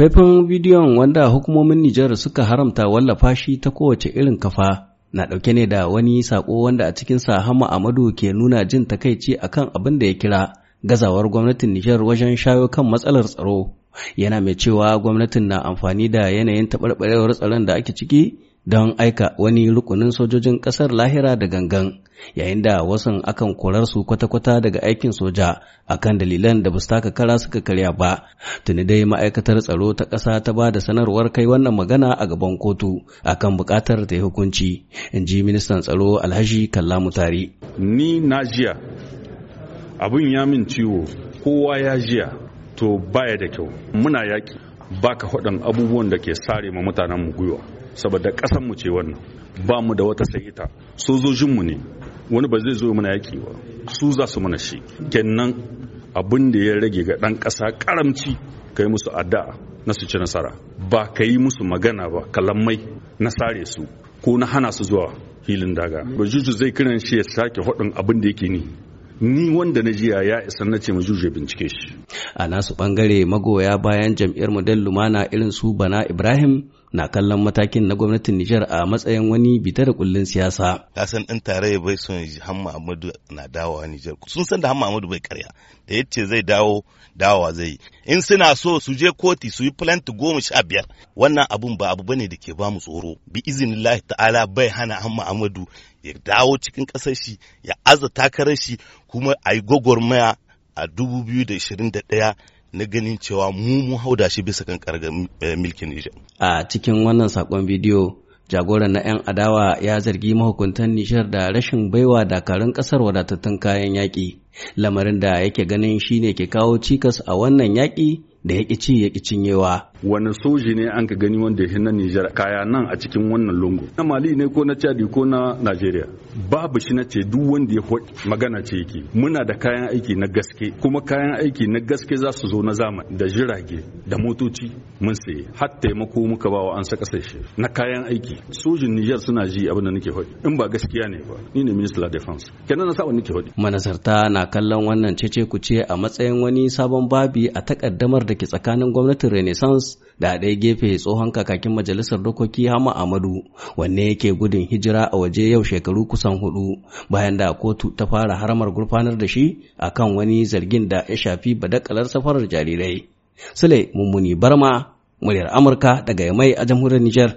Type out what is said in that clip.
Faifan bidiyon wanda hukumomin Nijar suka haramta wallafa shi ta kowace irin kafa na ɗauke ne da wani saƙo wanda a cikinsa Hama Amadu ke nuna jin takaici akan abin da ya kira gazawar gwamnatin Nijar wajen shayo kan matsalar tsaro. Yana mai cewa gwamnatin na amfani da yanayin taɓarɓarewar tsaron da ake ciki don aika wani rukunin sojojin ƙasar lahira da gangan yayin da wasan akan korar su kwata-kwata daga aikin soja akan dalilan da ba su taka kara suka karya ba. Tuni dai ma'aikatar tsaro ta ƙasa ta ba da sanarwar kai wannan magana a gaban kotu akan buƙatar ta yi hukunci in ji ministan tsaro alhaji kalla mutari. Ni na jiya abin ya min ciwo kowa ya jiya to baya da kyau. Muna yaƙi baka faɗin abubuwan da ke sare ma mutanen mu gwiwa. Saboda ƙasar mu ce wannan. Ba mu da wata sai ita sojojin mu ne. Wani ba zai zo mana yaƙi ba. Su za su mana shi. Kenan abin da ya rage ga ɗan ƙasa karamci kai musu addu'a na su ci nasara. Ba ka yi musu magana ba kalamai na sare su ko na hana su zuwa filin daga. Bajuju zai kiran shi ya sake faɗin abin da yake ni. Ni wanda na jiya ya isa na ce majuje bincike shi. A nasu ɓangare magoya bayan jam'iyyar model lumana irin su bana ibrahim na kallon matakin na gwamnatin Nijar a matsayin wani bita da kullun siyasa. Ka san ɗan tarayya bai son Hamma Ahmadu na dawowa Nijar. Sun san da Hamma Ahmadu bai karya. Da ya ce zai dawo dawowa zai yi. In suna so su je koti su yi plant goma sha biyar. Wannan abun ba abu ba ne da ke ba mu tsoro. Bi izinillahi ta'ala bai hana Hamma Ahmadu ya dawo cikin ƙasar shi ya aza takarar shi kuma a yi gwagwarmaya a 2021 na ganin cewa mu mu hauda shi bisa kan kargar milkin Nijar. A cikin wannan saƙon bidiyo, jagoran na 'yan adawa ya zargi mahukuntan Nijar da rashin baiwa dakarun ƙasar wadatattun kayan yaƙi, lamarin da yake ganin shine ke kawo cikas a wannan yaƙi da ya ci ya cinyewa. Wani soji ne an ka gani wanda ya na Nijar kaya nan a cikin wannan lungu. Na Mali ne ko na Chadi ko na Najeriya. Babu shi na ce duk wanda ya magana ce yake. Muna da kayan aiki na gaske kuma kayan aiki na gaske za su zo na zamani da jirage da motoci mun saye har taimako muka ba wa an sa ƙasashe na kayan aiki. Sojin Nijar suna ji abin da nake faɗi. In ba gaskiya ne ba ni ne Minister of Defense. Kenan na sa nake faɗi. Manasarta na kallon wannan cece kuce a matsayin wani sabon babi a takaddamar da ke tsakanin gwamnatin Renaissance da ɗaya gefe tsohon kakakin majalisar dokoki Hama Amadu wanne yake gudun hijira a waje yau shekaru kusan huɗu bayan da kotu ta fara haramar gurfanar da shi akan wani zargin da ya shafi badakalar safarar jarirai. Sule Mummuni Barma, muryar Amurka daga Yamai a jamhuriyar Nijar.